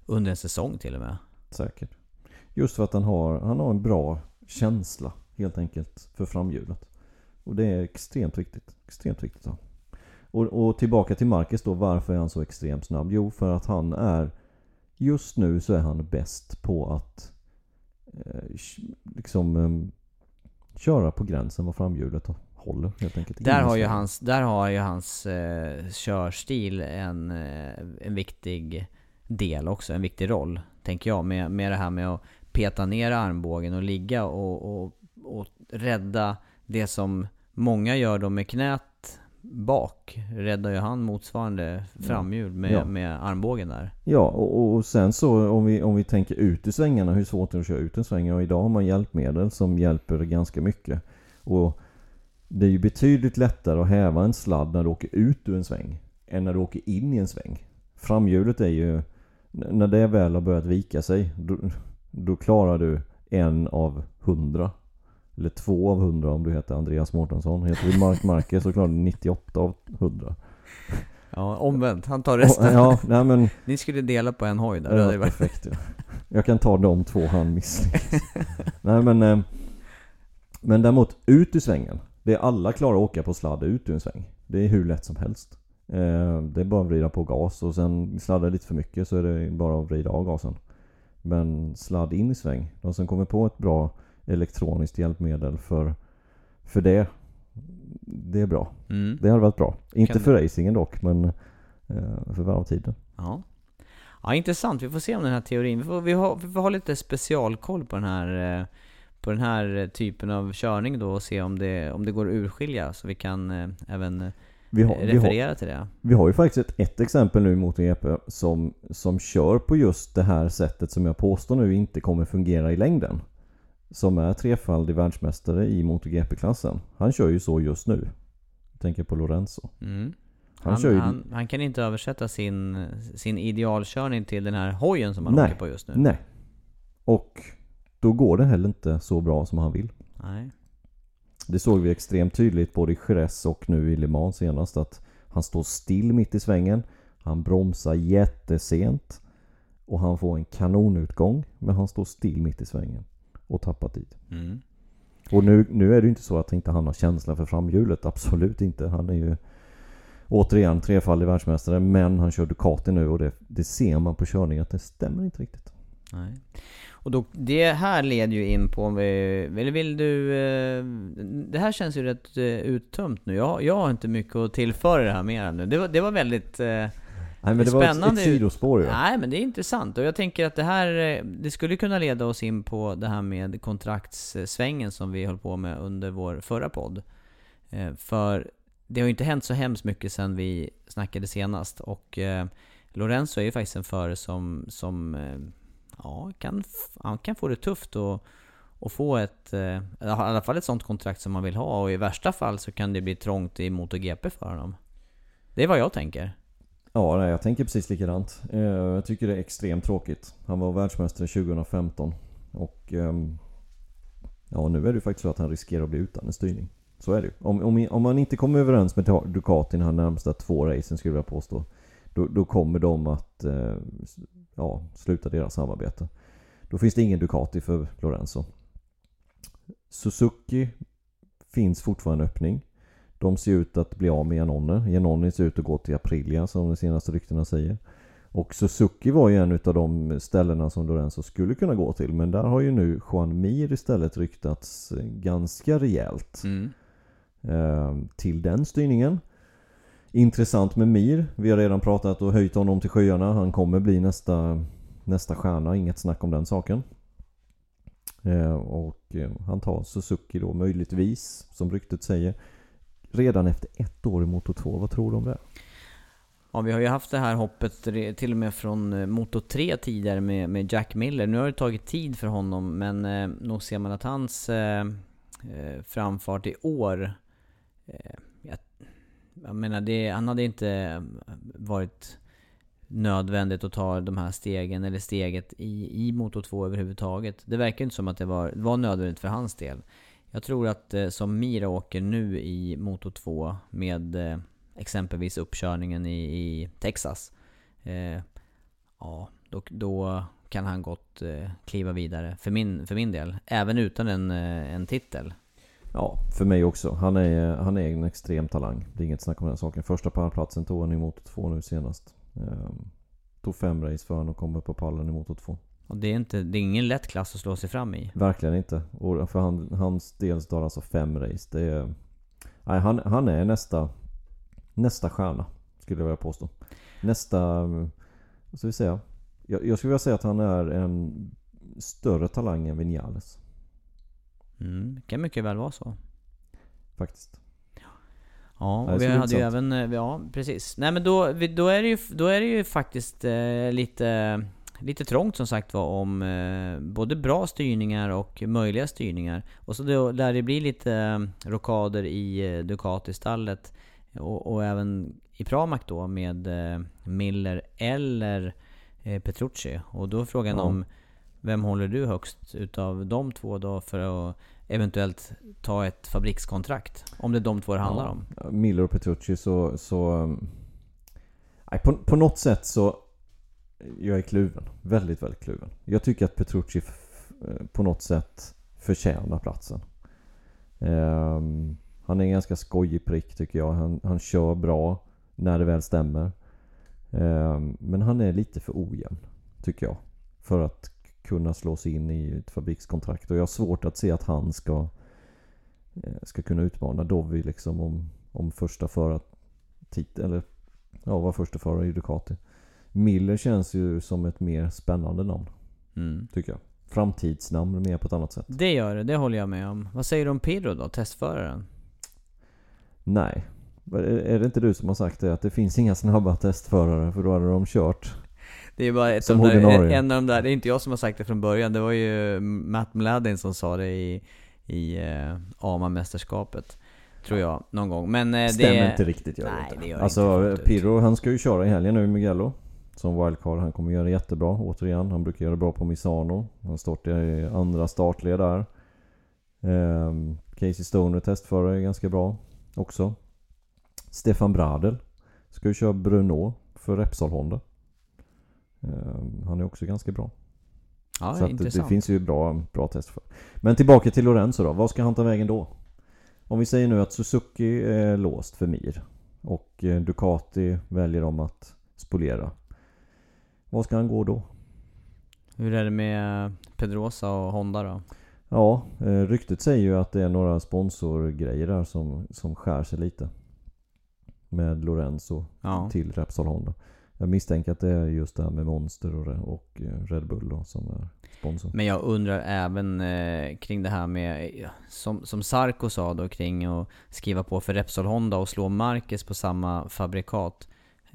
A: under en säsong till och med.
B: Säkert. Just för att han har, han har en bra känsla helt enkelt för framhjulet. Och det är extremt viktigt. Extremt viktigt. Ja. Och, och tillbaka till Marcus då. Varför är han så extremt snabb? Jo, för att han är... Just nu så är han bäst på att liksom eh, köra på gränsen vad framhjulet håller helt enkelt.
A: Där har ju hans, där har ju hans eh, körstil en, eh, en viktig del också, en viktig roll. Tänker jag, med, med det här med att peta ner armbågen och ligga och, och, och rädda det som många gör då med knät bak. Räddar ju han motsvarande framhjul med,
B: Ja.
A: med armbågen där.
B: Ja, och, och sen så om vi, om vi tänker ut i svängarna, hur svårt det är att köra ut en sväng. Och idag har man hjälpmedel som hjälper ganska mycket. Och det är ju betydligt lättare att häva en sladd när du åker ut ur en sväng än när du åker in i en sväng. Framhjulet är ju, när det väl har börjat vika sig, då, då klarar du en av hundra. Eller två av hundra om du heter Andreas Mårtensson. Heter du Mark Marquez så klarar du 98 av 100.
A: Ja, omvänt. Han tar resten.
B: Ja, nej men
A: Ni skulle dela på en hoj där.
B: Ja, perfekt ja. Jag kan ta de två han misslyckas. Nej men eh, Men däremot ut ur svängen Det är alla klarar att åka på sladd ut ur en sväng Det är hur lätt som helst eh, Det är bara att vrida på gas och sen sladdar lite för mycket så är det bara att vrida av gasen Men sladd in i sväng De som kommer på ett bra elektroniskt hjälpmedel för För det Det är bra
A: Mm.
B: Det hade varit bra Inte
A: Kan-
B: för racingen dock men eh, För varvtiden
A: Ja. ja, intressant. Vi får se om den här teorin... Vi får, vi har, vi får ha lite specialkoll på den här, eh, på den här typen av körning då och se om det, om det går att urskilja så vi kan eh, även eh,
B: vi har, vi har,
A: referera till det.
B: Vi har ju faktiskt ett, ett exempel nu mot GP som, som kör på just det här sättet som jag påstår nu inte kommer fungera i längden. Som är trefaldig världsmästare i MotoGP-klassen. Han kör ju så just nu. Jag tänker på Lorenzo.
A: Mm.
B: Han
A: Han,
B: ju-
A: han, han kan inte översätta sin, sin idealkörning till den här hojen som han
B: Nej.
A: åker på just nu.
B: Nej. Och då går det heller inte så bra som han vill.
A: Nej.
B: Det såg vi extremt tydligt både i Jerez och nu i Le Mans senast att han står still mitt i svängen. Han bromsar jättesent. Och han får en kanonutgång. Men han står still mitt i svängen. Och tappar tid.
A: Mm.
B: Och nu, nu är det ju inte så att inte han har känsla för framhjulet. Absolut inte. Han är ju återigen trefaldig världsmästare. Men han kör Ducati nu och det, det ser man på körningen att det stämmer inte riktigt.
A: Nej. Och då, det här leder ju in på, eller vill du... eh, Det här känns ju rätt eh, uttömt nu. Jag, jag har inte mycket att tillföra det här mer nu. Det var, det var väldigt...
B: Nej men det var ett, ett sidospår ju.
A: Nej men det är intressant och jag tänker att det här, eh, det skulle kunna leda oss in på det här med kontraktssvängen som vi höll på med under vår förra podd. Eh, För det har ju inte hänt så hemskt mycket sedan vi snackade senast och eh, Lorenzo är ju faktiskt en förare som, som ja, kan, han kan få det tufft och, och få ett, i alla fall ett sånt kontrakt som man vill ha och i värsta fall så kan det bli trångt i MotoGP för honom. Det är vad jag tänker.
B: Ja, nej, jag tänker precis likadant. Eh, jag tycker det är extremt tråkigt. Han var världsmästare 2015. Och ehm, ja, nu är det ju faktiskt så att han riskerar att bli utan en styrning. Så är det ju. Om, om, om man inte kommer överens med Ducati de här närmsta två racen skulle jag påstå. Då, då kommer de att eh, ja, sluta deras samarbete. Då finns det ingen Ducati för Lorenzo. Suzuki finns fortfarande en öppning. De ser ut att bli av med Janone. Janone ser ut att gå till Aprilia som de senaste ryktena säger. Och Suzuki var ju en utav de ställena som Lorenzo skulle kunna gå till. Men där har ju nu Juan Mir istället ryktats ganska rejält
A: Mm.
B: eh, till den styrningen. Intressant med Mir. Vi har redan pratat och höjt honom till skyarna. Han kommer bli nästa, nästa stjärna. Inget snack om den saken. Eh, och eh, han tar Suzuki då möjligtvis, som ryktet säger. Redan efter ett år i Moto 2. Vad tror du om det?
A: Ja, vi har ju haft det här hoppet till och med från eh, Moto 3 tidigare med, med Jack Miller. Nu har det tagit tid för honom, men eh, nog ser man att hans, eh, eh, framfart i år. Eh, jag, jag menar, det, han hade inte eh, varit nödvändigt att ta de här stegen, eller steget i, i Moto 2 överhuvudtaget. Det verkar inte som att det var, var nödvändigt för hans del. Jag tror att eh, som Mira åker nu i Moto 2 med eh, exempelvis uppkörningen i, i Texas. Eh, ja, då, då kan han gott eh, kliva vidare för min, för min del. Även utan en, eh, en titel.
B: Ja, för mig också. Han är, eh, han är en extrem talang. Det är inget snack om den saken. Första pallplatsen tog han i Moto 2 nu senast. Ehm, tog fem race för honom och kom upp på pallen i Moto 2.
A: Och det är, inte, det är ingen lätt klass att slå sig fram i.
B: Verkligen inte. Och för han, hans del tar alltså fem race. Det är, nej, han, han är nästa, nästa stjärna. Skulle jag vilja påstå. Nästa... Vad ska vi säga? Jag, jag skulle vilja säga att han är en större talang än Vinales.
A: Mm, det kan mycket väl vara så.
B: Faktiskt.
A: Ja, och vi hade ju
B: intressant.
A: även, eh, ja precis. Nej men då, då, är, det ju, då är det ju faktiskt eh, lite, lite trångt som sagt var om eh, både bra styrningar och möjliga styrningar. Och så då, där det blir lite eh, rockader i eh, Ducati-stallet och, och även i Pramac då med eh, Miller eller eh, Petrucci. Och då är frågan
B: Ja.
A: om vem håller du högst utav de två då för att eventuellt ta ett fabrikskontrakt? Om det är de två det handlar
B: Ja.
A: om.
B: Miller och Petrucci så... så nej, på, på något sätt så... Jag är kluven. Väldigt, väldigt kluven. Jag tycker att Petrucci eh, på något sätt förtjänar platsen. Um, han är en ganska skojig prick tycker jag. Han, han kör bra när det väl stämmer. Um, men han är lite för ojämn, tycker jag. För att kunna slå sig in i ett fabrikskontrakt. Och jag har svårt att se att han ska, eh, ska kunna utmana Dovi liksom om, om första förartiteln. Eller ja, vara första förare i Ducati. Miller känns ju som ett mer spännande namn,
A: Mm.
B: tycker jag. Framtidsnamn mer på ett annat sätt.
A: Det gör det, det håller jag med om. Vad säger du om Pirro då, testföraren?
B: Nej. Är det inte du som har sagt det? Att det finns inga snabba testförare för då hade de kört.
A: Det är bara ett av de där, en av de där, det är inte jag som har sagt det från början, det var ju Matt Mladin som sa det i, i eh, AMA-mästerskapet. Tror jag, någon gång. Men
B: Stämmer
A: det...
B: inte riktigt gör det
A: Nej,
B: inte.
A: det gör det
B: alltså
A: inte.
B: Pirro han ska ju köra i helgen nu i Mugello. Som wildcard. Han kommer göra det jättebra återigen. Han brukar göra det bra på Misano. Han stått i andra startled där. Ehm, Casey Stoner testförare är ganska bra också. Stefan Bradel ska ju köra Bruno för Repsol Honda. Ehm, han är också ganska bra.
A: Ja,
B: Så det, det finns ju bra, bra test för. Men tillbaka till Lorenzo då. Vad ska han ta vägen då? Om vi säger nu att Suzuki är låst för Mir. Och eh, Ducati väljer om att spolera. Vad ska han gå då?
A: Hur är det med Pedrosa och Honda då?
B: Ja, eh, ryktet säger ju att det är några sponsorgrejer där som, som skär sig lite. Med Lorenzo
A: Ja.
B: till Repsol Honda. Jag misstänker att det är just det här med Monster och, och eh, Red Bull då, som är sponsor.
A: Men jag undrar även eh, kring det här med, som, som Sarko sa då kring att skriva på för Repsol Honda och slå Marquez på samma fabrikat.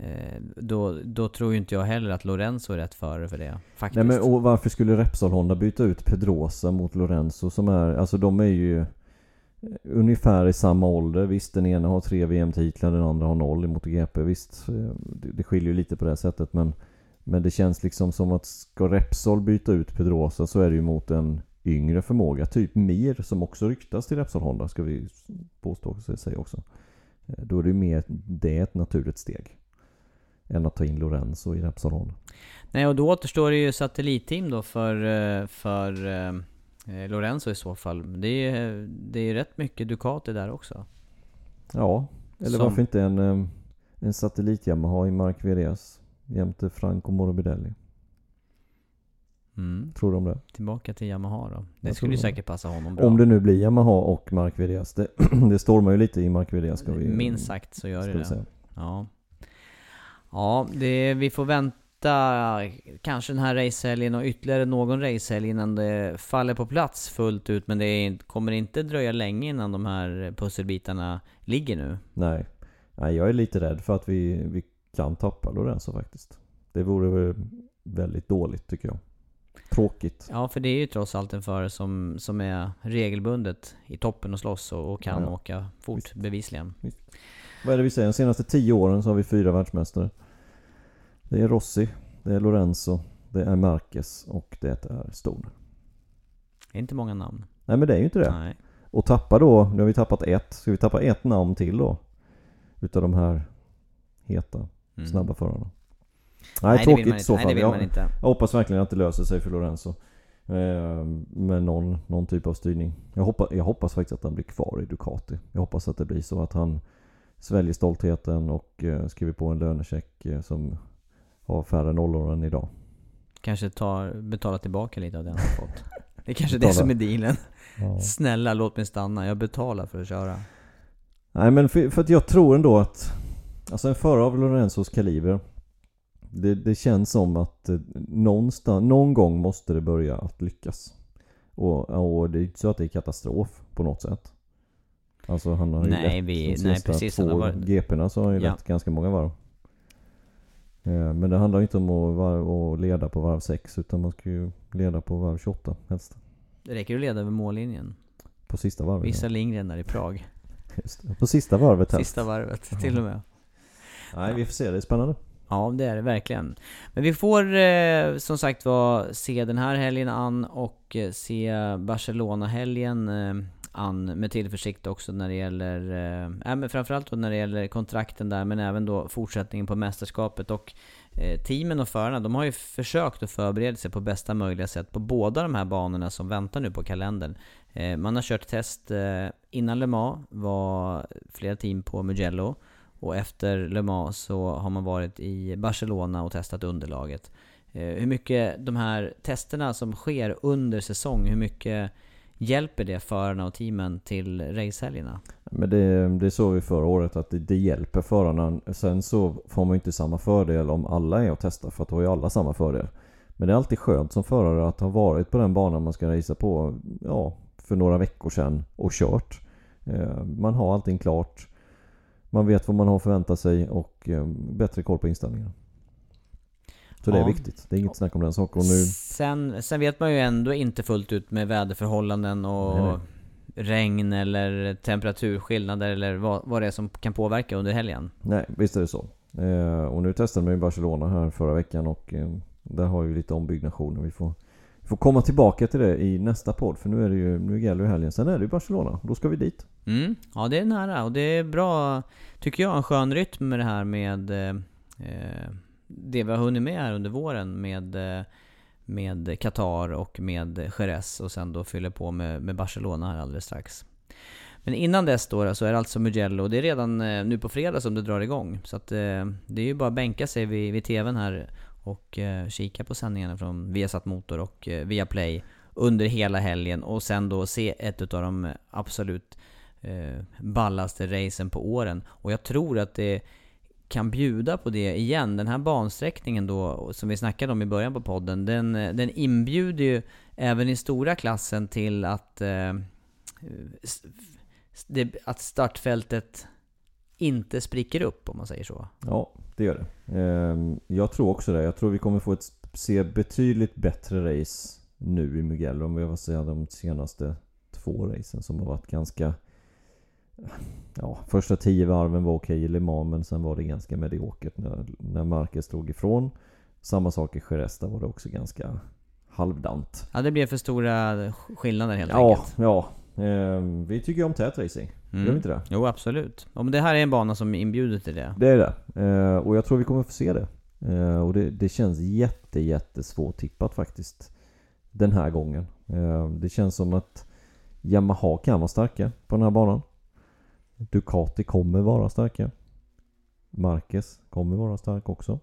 A: Eh, då, då tror ju inte jag heller att Lorenzo är rätt före för det. Faktiskt.
B: Nej men och varför skulle Repsol Honda byta ut Pedrosa mot Lorenzo som är, alltså de är ju eh, ungefär i samma ålder. Visst den ena har tre VM-titlar, den andra har noll i MotoGP. Visst, eh, det, det skiljer ju lite på det sättet men Men det känns liksom som att ska Repsol byta ut Pedrosa så är det ju mot en yngre förmåga. Typ Mir som också ryktas till Repsol Honda ska vi påstå sig också. Då är det ju mer det ett naturligt steg. Än att ta in Lorenzo i Repsol Honda.
A: Nej, och då återstår det ju satellitteam då för, eh, för eh, Lorenzo i så fall. Det är det är rätt mycket Ducati där också.
B: Ja, eller
A: Som-
B: varför inte en, eh, en satellit-Yamaha i Mark VDS jämte Franco Morbidelli.
A: Mm.
B: Tror du om det?
A: Tillbaka till Yamaha då. Det
B: Jag
A: skulle ju säkert passa honom bra.
B: Om det nu blir Yamaha och Mark VDS. Det, det stormar ju lite i Mark VDS ska vi
A: Minst sagt så gör det det.
B: säga.
A: Ja. Ja, det, vi får vänta kanske den här racehelgen och ytterligare någon racehelg innan det faller på plats fullt ut. Men det kommer inte dröja länge innan de här pusselbitarna ligger nu.
B: Nej. Nej, jag är lite rädd för att vi, vi kan tappa Lorenzo faktiskt. Det vore väldigt dåligt tycker jag. Tråkigt.
A: Ja, för det är ju trots allt en förare som, som är regelbundet i toppen och slåss och, och kan
B: Ja, ja.
A: åka fort bevisligen.
B: Vad är det vi säger? De senaste tio åren så har vi fyra världsmästare. Det är Rossi, det är Lorenzo, det är Marquez och det är Stone.
A: Det är inte många namn.
B: Nej men det är ju inte det.
A: Nej.
B: Och tappa då, nu har vi tappat ett. Ska vi tappa ett namn till då? Utav de här heta,
A: Mm.
B: snabba förarna. Nej,
A: vill
B: tråkigt i så
A: Nej,
B: fall.
A: det vill
B: jag,
A: man inte.
B: jag hoppas verkligen att det löser sig för Lorenzo. Eh, med någon, någon typ av styrning. Jag hoppas, jag hoppas faktiskt att han blir kvar i Ducati. Jag hoppas att det blir så att han sväljer stoltheten och eh, skriver på en lönecheck eh, som har färre nollor än idag.
A: Kanske tar, betala tillbaka lite av det han har fått. Det är kanske det som är dealen.
B: Ja.
A: Snälla låt mig stanna, jag betalar för att köra.
B: Nej men för, för att jag tror ändå att Alltså en förare av Lorenzos kaliber det, det känns som att eh, någonstans, någon gång måste det börja att lyckas. Och, och det är inte så att det är katastrof på något sätt. Alltså han har ju
A: Nej,
B: lett
A: vi-
B: de
A: nej, precis,
B: två
A: har varit-
B: GP'na så har han ju
A: Ja.
B: lett ganska många varv. Eh, Men det handlar ju inte om att, varv, att leda på varv 6 utan man ska ju leda på varv 28 helst.
A: Det räcker att leda över mållinjen.
B: På sista varvet.
A: Vissa
B: ja.
A: Lindgren där i Prag.
B: Just. På sista varvet helst.
A: Sista varvet till och med.
B: Nej vi får se, det är spännande.
A: Ja, det är det verkligen. Men vi får eh, som sagt var se den här helgen an och eh, se Barcelona-helgen eh, an med tillförsikt också när det gäller, eh, äh, men framförallt då när det gäller kontrakten där, men även då fortsättningen på mästerskapet. Och eh, teamen och förarna, de har ju försökt att förbereda sig på bästa möjliga sätt på båda de här banorna som väntar nu på kalendern. Eh, man har kört test eh, innan Le Mans, var flera team på Mugello. Och efter Le Mans så har man varit i Barcelona och testat underlaget. Eh, hur mycket de här testerna som sker under säsong, hur mycket hjälper det förarna och teamen till racehelgerna?
B: Men det, det såg vi förra året att det, det hjälper förarna. Sen så får man ju inte samma fördel om alla är och testar för att då har ju alla samma fördel. Men det är alltid skönt som förare att ha varit på den banan man ska racea på ja, för några veckor sedan och kört. Eh, man har allting klart. Man vet vad man har att förvänta sig och eh, bättre koll på inställningarna. Så det är viktigt. Det är inget snack om den saken. Nu,
A: Sen, sen vet man ju ändå inte fullt ut med väderförhållanden och
B: Nej,
A: regn eller temperaturskillnader eller vad, vad det är som kan påverka under helgen.
B: nej, visst är det så. Eh, Och nu testade man i Barcelona här förra veckan och eh, där har ju lite ombyggnationer. Vi får, vi får komma tillbaka till det i nästa podd för nu är det ju, nu gäller ju helgen. Sen är det ju Barcelona. Då ska vi dit.
A: Mm, ja det är nära och det är bra, tycker jag, en skön rytm med det här med eh, eh, det vi har hunnit med här under våren med eh, med Qatar och med Jerez och sen då fyller på med, med Barcelona här alldeles strax. Men innan dess då så är det alltså Mugello, det är redan eh, nu på fredag som det drar igång. Så att eh, det är ju bara att bänka sig vid, vid TVn här och kika på sändningarna från Viasat Motor och Viaplay under hela helgen och sen då se ett utav de absolut ballaste racen på åren. Och jag tror att det kan bjuda på det igen. Den här bansträckningen då, som vi snackade om i början på podden, den, den inbjuder ju även i stora klassen till att, eh, det, att startfältet inte spricker upp om man säger så.
B: Ja, det gör det. Ehm, jag tror också det. Jag tror vi kommer få ett, se betydligt bättre race nu i Mugello om vi säga de senaste två racen som har varit ganska... Ja, första tio varven var okej i Le Mans men sen var det ganska mediokert när, när Marquez drog ifrån. Samma sak i Jerez, där var det också ganska halvdant.
A: Ja, det blir för stora skillnader helt
B: Ja,
A: enkelt.
B: ja. Ehm, vi tycker ju om tät racing.
A: Mm.
B: Gör vi inte det?
A: Jo, absolut. Ja, men det här är en bana som inbjuder till det.
B: Det är det. Eh, och jag tror vi kommer få se det. Eh, och det, det känns jätte, jättesvårt tippat faktiskt. Den här gången. Eh, det känns som att Yamaha kan vara starka på den här banan. Ducati kommer vara starka. Marquez kommer vara stark också.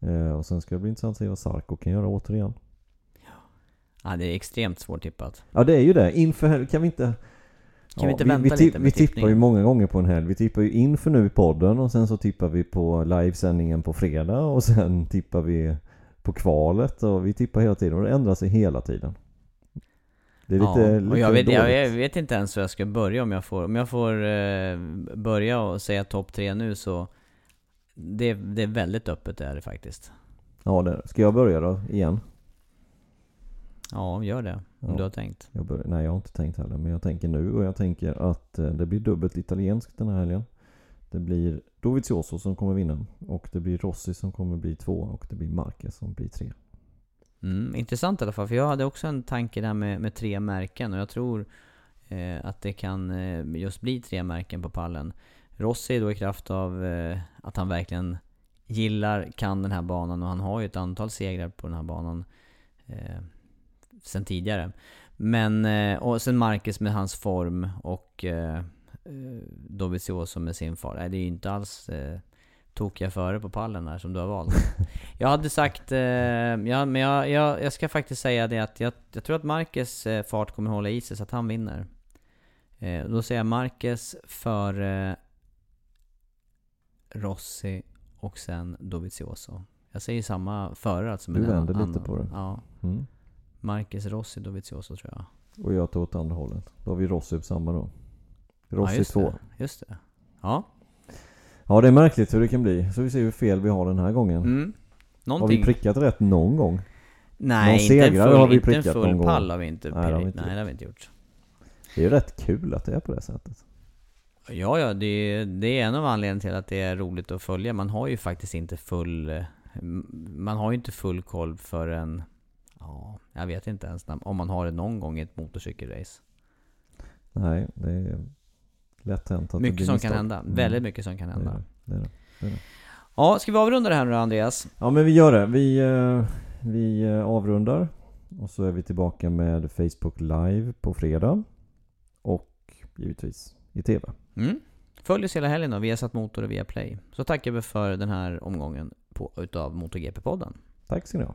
B: Eh, och sen ska det bli intressant att se vad Sarko kan göra återigen.
A: Ja, det är extremt svårtippat.
B: Ja det är ju det. Inför helg kan vi inte...
A: Kan vi inte vänta
B: vi,
A: lite med
B: Vi tippar ju många gånger på en helg. Vi tippar ju inför nu i podden och sen så tippar vi på livesändningen på fredag och sen tippar vi på kvalet och vi tippar hela tiden och det ändrar sig hela tiden. Det är lite,
A: ja,
B: lite
A: och jag vet, jag, jag vet inte ens hur jag ska börja om jag får, om jag får eh, börja och säga topp tre nu så det, det är väldigt öppet det är det faktiskt.
B: Ja det. Ska jag börja då igen?
A: Ja, gör det. Om
B: Ja.
A: du har tänkt.
B: Jag bör, nej jag har inte tänkt heller men jag tänker nu och jag tänker att eh, det blir dubbelt italienskt den här helgen. Det blir Dovizioso som kommer vinna och det blir Rossi som kommer bli två och det blir Marquez som blir tre.
A: Mm, intressant i alla fall, för jag hade också en tanke där med, med tre märken och jag tror eh, att det kan eh, just bli tre märken på pallen. Rossi då i kraft av eh, att han verkligen gillar, kan den här banan och han har ju ett antal segrar på den här banan eh, sen tidigare. Men, eh, och sen Marcus med hans form och eh, eh Dovizioso med sin fart. Nej, det är ju inte alls eh, tokiga före på pallen här som du har valt. Jag hade sagt, eh, ja, men jag, jag, jag ska faktiskt säga det att jag, jag tror att Marcus eh, fart kommer hålla i sig så att han vinner. Eh, då säger jag Marcus före Rossi och sen Dovizioso. Jag säger samma före alltså.
B: Du vänder lite
A: annan-
B: på det.
A: Ja.
B: Mm.
A: Marcus Rossi Dovizioso tror jag.
B: Och jag tar åt andra hållet. Då har vi Rossi på samma då. Rossi
A: ja, just
B: två.
A: Det, just det. Ja.
B: Ja det är märkligt hur det kan bli. Så vi ser hur fel vi har den här gången.
A: Mm.
B: Har vi prickat rätt någon gång?
A: Nej,
B: någon
A: inte en full,
B: har vi
A: inte en
B: prickat
A: full
B: någon gång.
A: pall har vi inte
B: Nej, det har vi inte
A: Nej det har vi inte gjort.
B: Det är ju rätt kul att det är på det sättet.
A: Ja, ja, det är, det är en av anledningarna till att det är roligt att följa. Man har ju faktiskt inte full... eh, Man har ju inte full koll förrän... Ja, jag vet inte ens om man har det någon gång i ett motorcykelrace.
B: Nej, det är lätt hänt att
A: Mycket som
B: misstag.
A: kan hända.
B: Mm.
A: Väldigt mycket som kan
B: Det är
A: hända.
B: det. Det är det.
A: Ja, ska vi avrunda det här nu Andreas?
B: Ja men vi gör det. Vi, eh, vi eh, avrundar. Och så är vi tillbaka med Facebook live på fredag. Och givetvis i TV.
A: Mm. Följ oss hela helgen då, via satt motor och via play. Så tackar vi för den här omgången på, utav MotoGP-podden.
B: Tack ska ni ha.